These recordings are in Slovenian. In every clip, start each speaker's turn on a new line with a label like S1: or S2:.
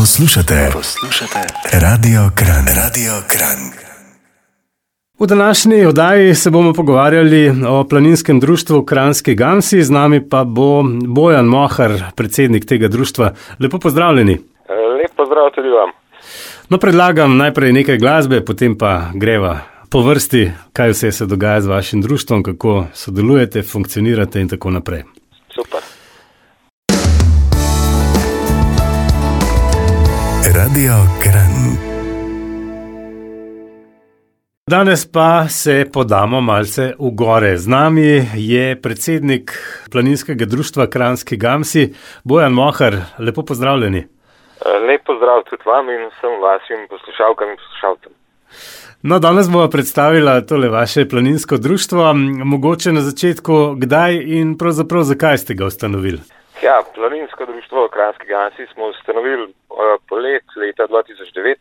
S1: Poslušate, poslušate Radio Kran, Radio Kran.
S2: V današnji oddaji se bomo pogovarjali o planinskem društvu Kranski Gamsi, z nami pa bo Bojan Mohar, predsednik tega društva. Lepo pozdravljeni.
S3: Lep pozdrav tudi vam.
S2: No, predlagam najprej nekaj glasbe, potem pa greva po vrsti, kaj vse se dogaja z vašim društvom, kako sodelujete, funkcionirate in tako naprej.
S3: Super.
S1: Radio Kran.
S2: Danes pa se podamo malce v gore. Z nami je predsednik planinskega društva Kranski Gamsi, Bojan Mohar. Lepo pozdravljeni.
S3: Lep pozdrav tudi vam in vsem vašim poslušalkam in poslušalcem.
S2: No, danes bomo predstavili tole vaše planinsko društvo. Mogoče na začetku, kdaj in pravzaprav zakaj ste ga ustanovili?
S3: Ja, planinsko društvo Kranski Gansi smo ustanovili uh, polet leta 2019.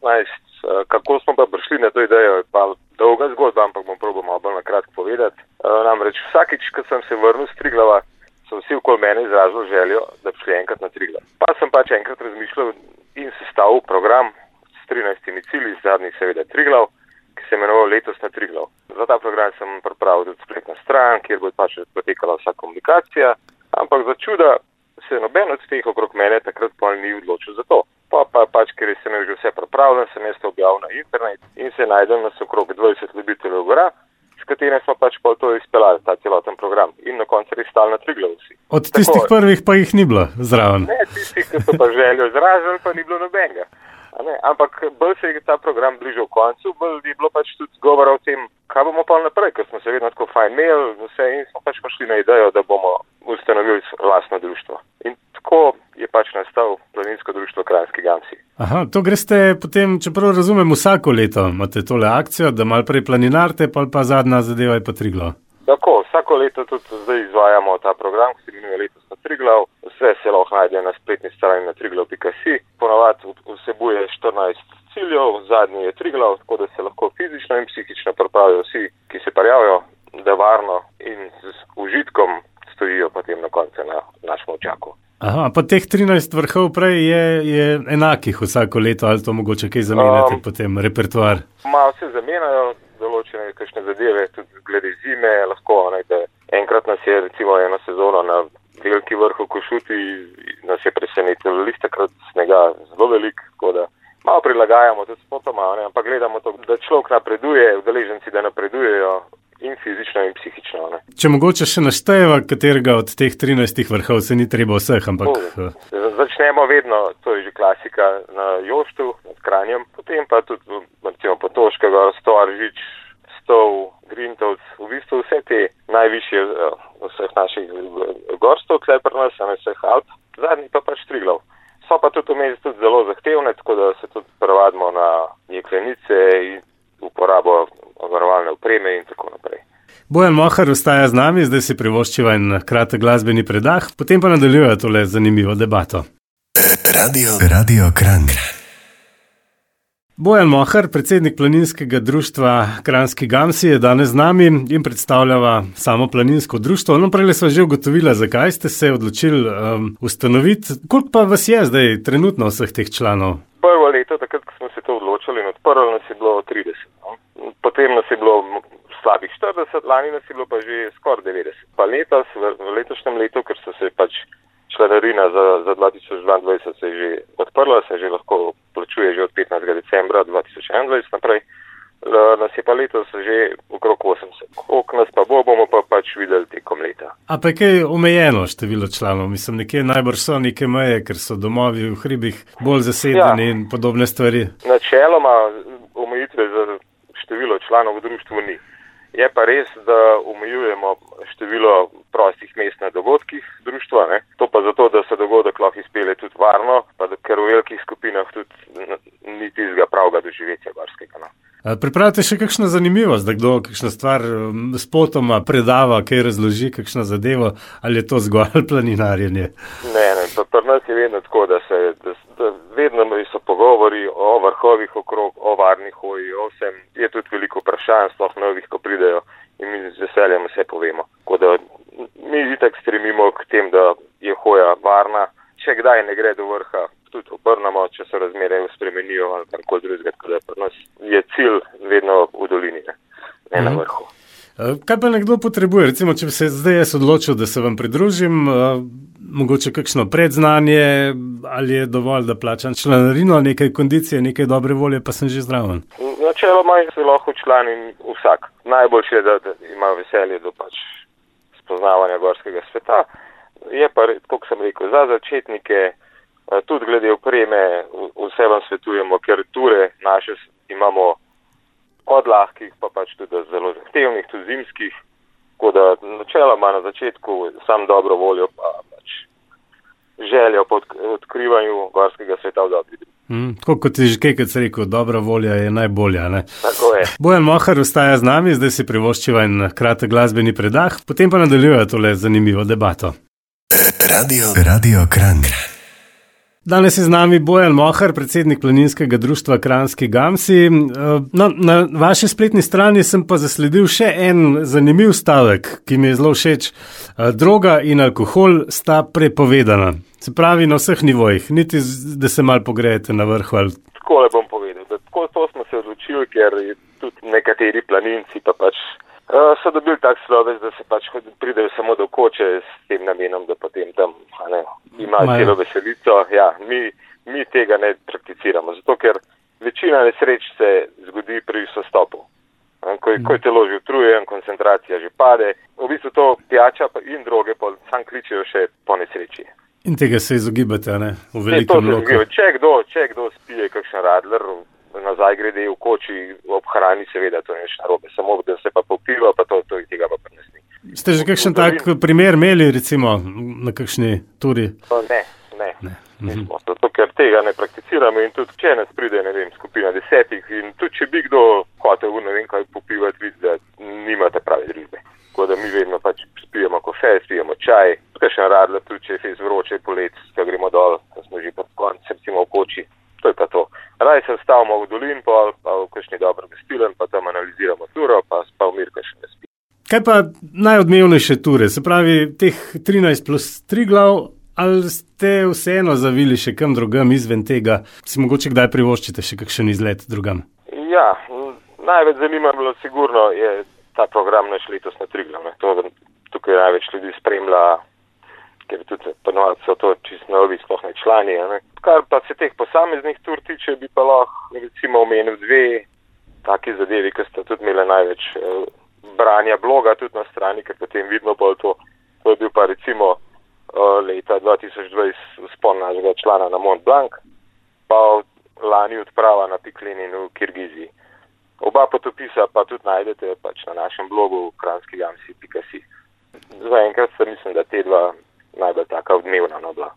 S3: Uh, kako smo pa prišli na to idejo, je pa dolga zgodba, ampak bom probil malo bolj na kratko povedati. Uh, namreč vsakič, ko sem se vrnil z Triglava, so vsi okoli mene izrazili željo, da bi šli enkrat na Triglav. Pa sem pač enkrat razmišljal in sestavil program s 13 cilji, zadnjih seveda Triglav, ki se je imenoval letos na Triglav. Za ta program sem pripravil tudi spletno stran, kjer bo pač potekala vsa komunikacija, ampak za čuda se noben od teh okrog mene takrat pa ni odločil za to. Pa, pa pač, ker sem že vse pripravljen, sem jaz to objavil na internet in se najdem nas okrog 20 ljubiteljev gora, s katerimi smo pač pa to izpeljali, ta celoten program in na koncu res stal na tri glavci.
S2: Od tistih Tako, prvih pa jih ni bilo zraven.
S3: Ne, tistih, ki so pa željo izražali, pa ni bilo nobenega. Ampak bolj se je ta program bližal koncu, bolj je bilo pač tudi govora o tem, kaj bomo pa naprej, ker smo se vedno tako fajn imeli, vse in smo pač prišli na idejo, da bomo ustanovili vlastno društvo. In tako je pač nastal planinsko društvo Kranski Gamsi.
S2: Aha, to greste potem, čeprav razumem, vsako leto imate tole akcijo, da mal prej planinarte, pa pa zadnja zadeva je pa Triglav.
S3: Tako, vsako leto tudi zdaj izvajamo ta program, ki se imenuje letos na Triglav. Vse se lahko najde na spletni strani na triglav.si. Ponavadi vsebuje 14 ciljev, zadnji je Triglav, tako da se lahko fizično in psihično pripravijo vsi, ki se parjavijo, da varno in z užitkom stojijo potem na koncu na našem očaku.
S2: Aha, pa teh 13 vrhov prej je, je enakih vsako leto, ali to mogoče kaj zamenjate um, potem, repertoar?
S3: Malo se zamenjajo, določene kakšne zadeve, tudi glede zime, lahko ne, enkrat nas je recimo eno sezono na veliki vrhu košuti, nas je presenetil listakrat snega zelo velik, tako da malo prilagajamo tudi spotoma, ampak gledamo to, da človek napreduje, udeleženci da napredujejo, fizično, in psihično. Ne.
S2: Če mogoče še naštejeva, katerega od teh 13 vrhov se ni treba vseh, ampak.
S3: Uh, začnemo vedno, to je že klasika, na Joštu, nad Kranjem, potem pa tudi, recimo, Potoška, Storžič, Stov, Grintovc, v bistvu vse te najvišje uh, vseh naših gorstov, klepr nas, a ne vseh Alp, zadnji pa pač Triglav. So pa tudi vmes tudi zelo zahtevne, tako da se tudi prevadimo na jeklenice in uporabo varovalne opreme in tako.
S2: Bojan Mohar ostaja z nami, zdaj si privoščiva en kratek glasbeni predah, potem pa nadaljuje tole zanimivo debato.
S1: Radio, Radio Kran.
S2: Bojan Mohar, predsednik planinskega društva Kranski Gamsi, je danes z nami in predstavljava samo planinsko društvo. No, prej smo že ugotovili, zakaj ste se odločili um, ustanoviti. Koliko pa vas je zdaj trenutno vseh teh članov?
S3: Prvo leto, takrat, ko smo se to odločili, odprlo nas je bilo 30 potem nas je bilo slabih 40, lani nas je bilo pa že skoraj 90. Pa letos, v, v letošnjem letu, ker so se pač članarina za, za 2022 se je že odprla, se že lahko plačuje že od 15. decembra 2021 naprej. Nas je pa letos že okrog 80. Koliko nas pa bo, bomo pa pač videli tekom leta.
S2: A pa je kaj omejeno število članov? Mislim, nekje najbrž so neke meje, ker so domovi v hribih bolj zasedeni ja. in podobne stvari.
S3: Načeloma omejitve za število članov v društvu ni. Je pa res, da omejujemo število prostih mest na dogodkih društva, ne? to pa zato, da se dogodek lahko izpele tudi varno, pa da, ker v velikih skupinah tudi ni tistega pravega doživetja gorskega. No?
S2: Pripravite še kakšno zanimivost, da kdo kakšno stvar s potoma predava, kaj razloži, kakšno zadevo, ali je to zgolj planinarjenje?
S3: Ne, ne, pa pri nas je vedno tako, da se da, da vedno so pogovori o vrhovih okrog, o varnih hoji, o vsem. Je tudi veliko vprašanj, sploh novih, ko pridejo in mi z veseljem vse povemo. Da, mi itak stremimo k tem, da je hoja varna. Če kdaj ne gre do vrha, tudi obrnemo, če se razmere spremenijo ali karkoli drugega. Tako da pri nas je cilj vedno v dolini, ne, ne na mhm. vrhu.
S2: Kaj pa nekdo potrebuje? Recimo, če bi se zdaj jaz odločil, da se vam pridružim, mogoče kakšno predznanje ali je dovolj, da plačam članarino, nekaj kondicije, nekaj dobre volje, pa sem že zdraven.
S3: Načeloma se lahko člani vsak. Najboljše je, da, da ima veselje do pač spoznavanja gorskega sveta. Je pa, kot sem rekel, za začetnike, tudi glede opreme, vse vam svetujemo, ker ture naše imamo od lahkih, pa pač tudi zelo zahtevnih, tudi zimskih. Tako da načeloma na začetku sam dobro voljo, pa željo po odkrivanju gorskega sveta v dobri družbi.
S2: Mm, tako kot je že kaj, kot se rekel, dobra volja je najbolja. Ne?
S3: Tako je.
S2: Bojan Mohar ostaja z nami, zdaj si privoščiva en kratek glasbeni predah, potem pa nadaljuje tole zanimivo debato.
S1: Radio, radio Kran.
S2: Danes je z nami Bojan Mohar, predsednik planinskega društva Kranski Gamsi. No, na vaši spletni strani sem pa zasledil še en zanimiv stavek, ki mi je zelo všeč. Eh, droga in alkohol sta prepovedana. Se pravi na vseh nivojih, niti da se mal pogrejete na. Ali...
S3: Tako le bom povedal. Tako to smo se odločili, ker tudi nekateri planinci pa pač. Uh, so dobili tak sloves, da se pač pridejo samo do koče s tem namenom, da potem tam ne, imajo celo veselico. Ja, mi, mi tega ne prakticiramo, zato ker večina nesreč se zgodi pri sostopu. Ko, ko je telo že utrujen, koncentracija že pade, v bistvu to pijača in droge pa sam kličijo še po nesreči.
S2: In tega se izogibate, ne? V velikem loku.
S3: Če kdo, če kdo spije kakšen radler, nazaj grede v koči, ob hrani, seveda, to je nič narobe, samo da se pa popiva, pa to, to tega pa prenesti.
S2: Ste že kakšen tak primer imeli, recimo, na kakšni turi?
S3: No, ne, ne. ne. Mhm. Zato, ker tega ne prakticiramo in tudi, če nas pride, ne vem, skupina desetih in tudi, če bi kdo hotel, ne vem, kaj popivati, vidi, da nimate prave družbe. Tako da mi vedno pač spijemo kofe, spijemo čaj, kakšen radler, tudi če je fez vroče, polet, ko gremo dol, ko smo že pod koncem, recimo v koči, to je pa to. Raj se stavimo v dolin, pa, pa v kakšni dobro gestilen, pa tam analiziramo turo, pa pa v mir, kaj še ne spi.
S2: Kaj pa najodmevnejše ture, se pravi teh 13 plus 3 glav, ali ste vseeno zavili še kam drugam izven tega, si mogoče kdaj privoščite še kakšen izlet drugam?
S3: Ja, največ zanimivo sigurno je ta program naš letos na 3 glav. Tukaj največ ljudi spremlja ker tudi ponovadi so to čisto novi, sploh ne člani. Ne. Kar pa se teh posameznih tur tiče, bi pa lahko recimo omenil dve taki zadevi, ki sta tudi imele največ eh, branja bloga tudi na strani, ker potem vidno bolj to. To je bil pa recimo eh, leta 2020 spon našega člana na Mont Blanc, pa lani odprava na Piklenin v Kirgiziji. Oba potopisa pa tudi najdete pač na našem blogu kranskigam.si. Zaenkrat sem mislim, da te dva najbolj taka odmevna no, bila.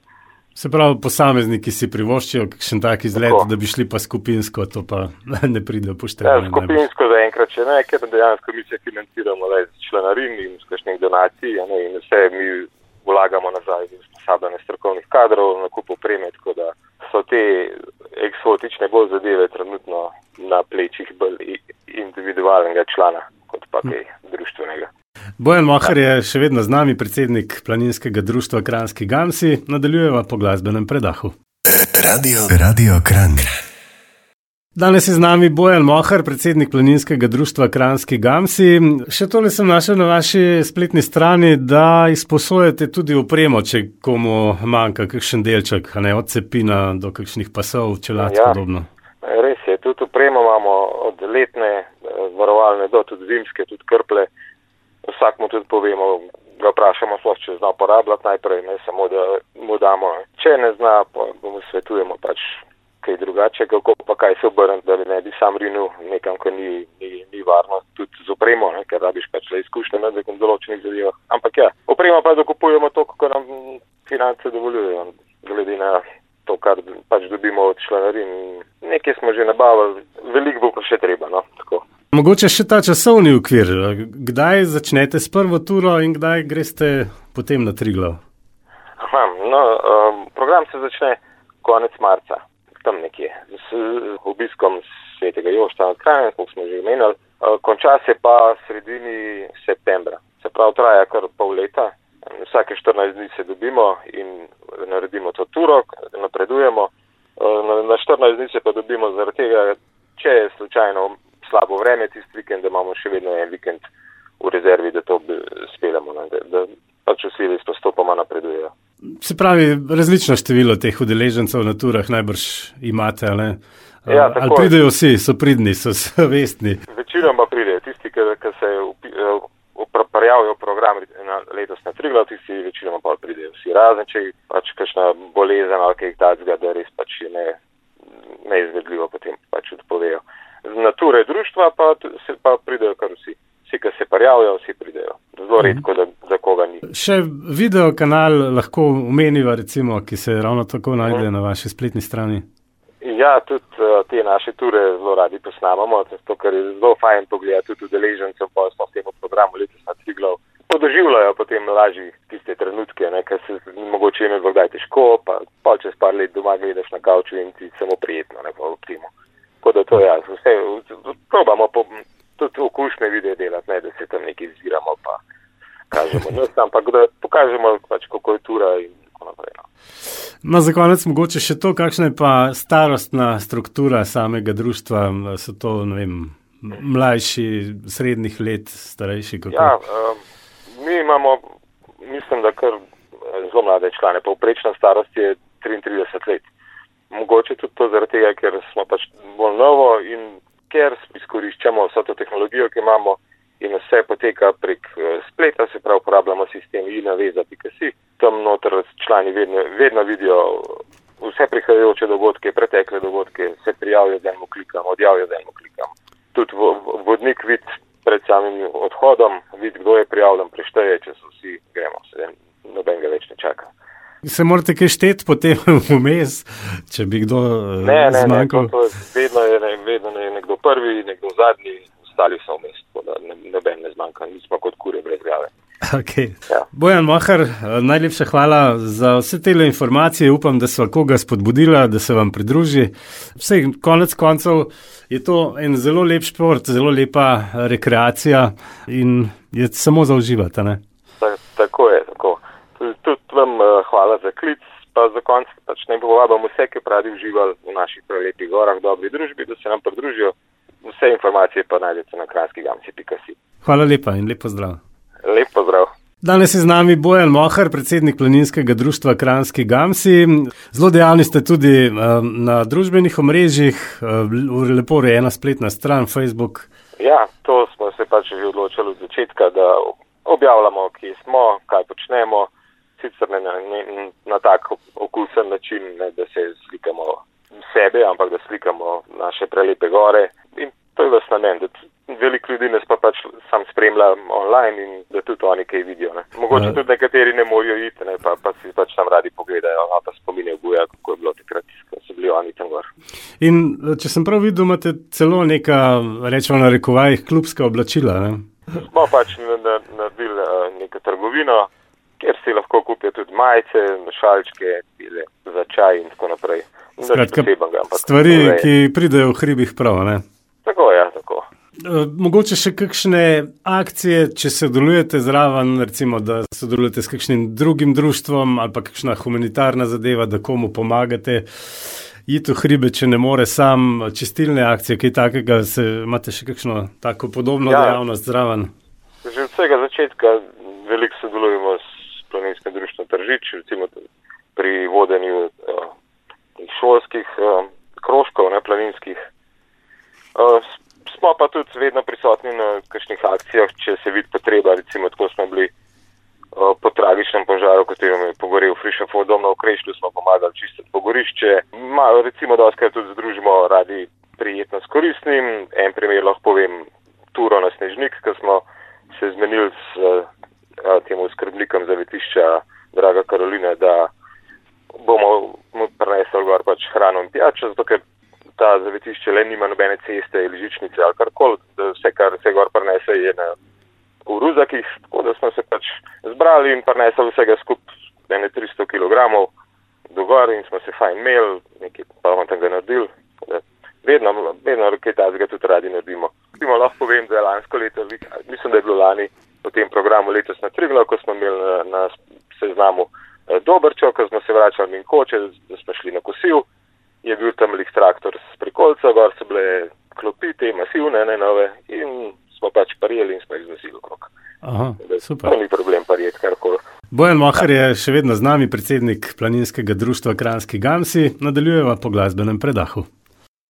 S2: Se pravi, posamezniki si privoščijo kakšen tak izlet, Tako. da bi šli pa skupinsko, to pa ne pride pošteno.
S3: Ja, skupinsko zaenkrat še ne, ker dejansko mi se financiramo le z članarin in z kakšnih donacij ne, in vse mi vlagamo nazaj v usposabljanje strokovnih kadrov, nakup opreme, tako da so te eksotične bolj zadeve trenutno na plečih bolj individualnega člana kot pa hm. kaj društvenega.
S2: Bojan Mohar je še vedno z nami, predsednik planinskega društva Kranski Gamsi, nadaljujeva po glasbenem predahu.
S1: Radio, radio Kran.
S2: Danes je z nami Bojan Mohar, predsednik planinskega društva Kranski Gamsi. Še tole sem našel na vaši spletni strani, da izposojate tudi opremo, če komu manjka kakšen delček, ne od cepina do kakšnih pasov, čelad ja, podobno.
S3: Res je, tudi opremo imamo od letne eh, varovalne do tudi zimske, tudi krple vsak mu tudi povemo, ga vprašamo, sploh če zna uporabljati najprej, ne samo da mu damo. Če ne zna, pa mu svetujemo pač kaj drugače, kako pa kaj se obrniti, da ne bi sam rinil nekam, ko ni, ni, ni varno, tudi z opremo, ne, ker rabiš pač le izkušnje na nekem določenih zadevah. Ampak ja, opremo pa dokupujemo to, kako nam finance dovoljujejo, glede na to, kar pač dobimo od članarin. Nekaj smo že nabavili, veliko bo pa še treba, no, tako.
S2: Mogoče še ta časovni ukvir. Kdaj začnete s prvo turo in kdaj greste potem na tri glav?
S3: No, um, program se začne konec marca, tam nekje, z obiskom svetega Jošta na kraju, kot smo že imenili. Uh, konča se pa sredini septembra. Se pravi, traja kar pol leta. Vsake 14 dni se dobimo in naredimo to turo, napredujemo. Uh, na dni se pa dobimo zaradi tega, če je slučajno slabo vreme tisti vikend, da imamo še vedno en vikend v rezervi, da to speljamo, da, da pač vsi res postopoma napredujejo.
S2: Se pravi, različno število teh udeležencev na turah najbrž imate, ali,
S3: Ja,
S2: ali
S3: tako je.
S2: pridejo vsi, so pridni, so savestni.
S3: Večinoma pridejo tisti, ki, ki se upi- eh, prijavijo program na, letos na Triglav, tisti večinoma pa pridejo vsi razen, če pač kakšna bolezen ali kaj takega, da res pač ne, neizvedljivo potem pač odpovejo. Z nature društva pa, tu- se, pa pridejo kar vsi. Vsi, ki se prijavijo, vsi pridejo. Zelo redko, da za koga ni.
S2: Še video kanal lahko omeniva, recimo, ki se ravno tako najde na vaši spletni strani.
S3: Ja, tudi uh, te naše ture zelo radi posnamemo, zato ker je zelo fajn pogledati tudi udeležencem, pa smo v tem programu letos na Triglav. Podoživljajo potem lažje tiste trenutke, ker se mogoče jim je bilo kdaj težko, pa, pa čez par let doma gledaš na kavču in ti samo prijetno, ne pa optimo. Tako da to ja, vse, probamo po, tudi okušne videe delati, ne, da se tam nekaj ziramo, pa kažemo nas, ampak da pokažemo pač, kako je tura in tako naprej. No.
S2: No, za konec mogoče še to, kakšna je pa starostna struktura samega društva. So to, vem, mlajši, srednjih let, starejši, kako?
S3: Ja, um, mi imamo, mislim, da kar eh, zelo mlade člane. Povprečna starost je 33 let. Mogoče tudi to zaradi tega, ker smo pač bolj novo in ker izkoriščamo vso to tehnologijo, ki imamo in vse poteka prek eh, spleta, se pravi uporabljamo sistem inaveza.si. Tam noter člani vedno, vedno vidijo vse prihajajoče dogodke, pretekle dogodke, se prijavijo z enim klikom, odjavijo z enim klikom. Tudi vo- vo- vodnik vid pred samim odhodom, vidi, kdo je prijavljen, prešteje, če so vsi, gremo, se noben ga več ne čaka.
S2: Se morate kaj šteti potem vmes, če bi kdo eh,
S3: Ne, ne, ne, to, to, vedno, je, vedno je nekdo prvi, nekdo zadnji, ostali so vmes, tako da ne, noben ne zmanjka, mi smo kot kure brez glave.
S2: Okay.
S3: Ja.
S2: Bojan Mahar, eh, najlepša hvala za vse te informacije. Upam, da so koga spodbudila, da se vam pridruži. Vse konec koncev je to en zelo lep šport, zelo lepa eh, rekreacija in je samo za uživati.
S3: Ta, tako je, tako. Tudi, tudi vam uh, hvala za klic, pa za konec pač ne povabim vse, ki pravi uživali v naših prelepih gorah, dobri družbi, da se nam pridružijo. Vse informacije pa najdete na kranskigamci.si.
S2: Hvala lepa in lepo zdrav.
S3: Lep pozdrav.
S2: Danes je z nami Bojan Mohar, predsednik planinskega društva Kranski Gamsi. Zelo dejavni ste tudi eh, na družbenih omrežjih, eh, lepo urejena spletna stran Facebook.
S3: Ja, to smo se pač že odločili od začetka, da objavljamo, kje smo, kaj počnemo, sicer ne na, ne, na tak okusen način, ne, da se slikamo sebe, ampak da slikamo naše prelepe gore. To je vas namen, da veliko ljudi nas pa pač sam spremlja online in da tudi oni kaj vidijo. Ne. Mogoče
S2: Ja.
S3: tudi nekateri ne morejo iti, ne, pa, pa si pač tam radi pogledajo, ali pa spominjajo buja, kako je bilo takrat, ko so bili oni tam gor.
S2: In eh, če sem prav videl, imate celo neka, rečemo na rekovajih, klubska oblačila. Ne?
S3: Smo pač na- na- naredili eh, neko trgovino, kjer si lahko kupijo tudi majice, šalčke, za čaj in tako naprej.
S2: Skratka, stvari, ki pridejo v hribih prav. Ne?
S3: Tako ja, tako.
S2: Eh, Mogoče še kakšne akcije, če sodelujete zraven, recimo, da sodelujete s kakšnim drugim društvom ali pa kakšna humanitarna zadeva, da komu pomagate. Iti v hribe, če ne more sam, čistilne akcije, kaj takega, se, imate še kakšno tako podobno. Ja. dejavnost zraven?
S3: Že od vsega začetka veliko sodelujemo s planinskim društvom Tržič, recimo pri vodenju uh, šolskih uh, krožkov, ne planinskih. Uh, smo pa tudi vedno prisotni na kakšnih akcijah, če se vidi potreba, recimo tako smo bili uh, po tragičnem požaru, katerem je pogorel Frišafov dom na Okrešlju, smo pomagali čistiti pogorišče. Ma, recimo, se tudi združimo radi prijetno s koristnim. En primer lahko povem, turo na Snežnik, ki smo se zmenili s uh, tem skrbnikom zavetišča, draga Karolina, da bomo mu prinesli gor pač hrano in pijačo, zato ker ta zavetišče le nima nobene ceste ali žičnice ali karkoli, da vse, kar se gor prinese, je na v ruzakih, tako da smo se pač zbrali in prinesli vsega skupaj, ene 300 kg do gor in smo se fajn imeli, nekaj pametnega naredili. tako da Vedno, vedno kaj takega tudi radi naredimo. Recimo, lahko povem, da je lansko leto, mislim, da je bilo lani v tem programu letos na Triglav, ko smo imeli na, na seznamu eh, Dobrčo, ko smo se vračali in koče, da smo šli na kosil, je bil tam lih traktor s prikolca, gor so bile klopi, te masivne, ne nove, in smo pač parijeli in smo jih znosili okrog.
S2: Aha, super.
S3: To ni problem parijeti karkoli.
S2: Bojan Mohar je še vedno z nami, predsednik planinskega društva Kranski Gamsi, nadaljujeva po glasbenem predahu.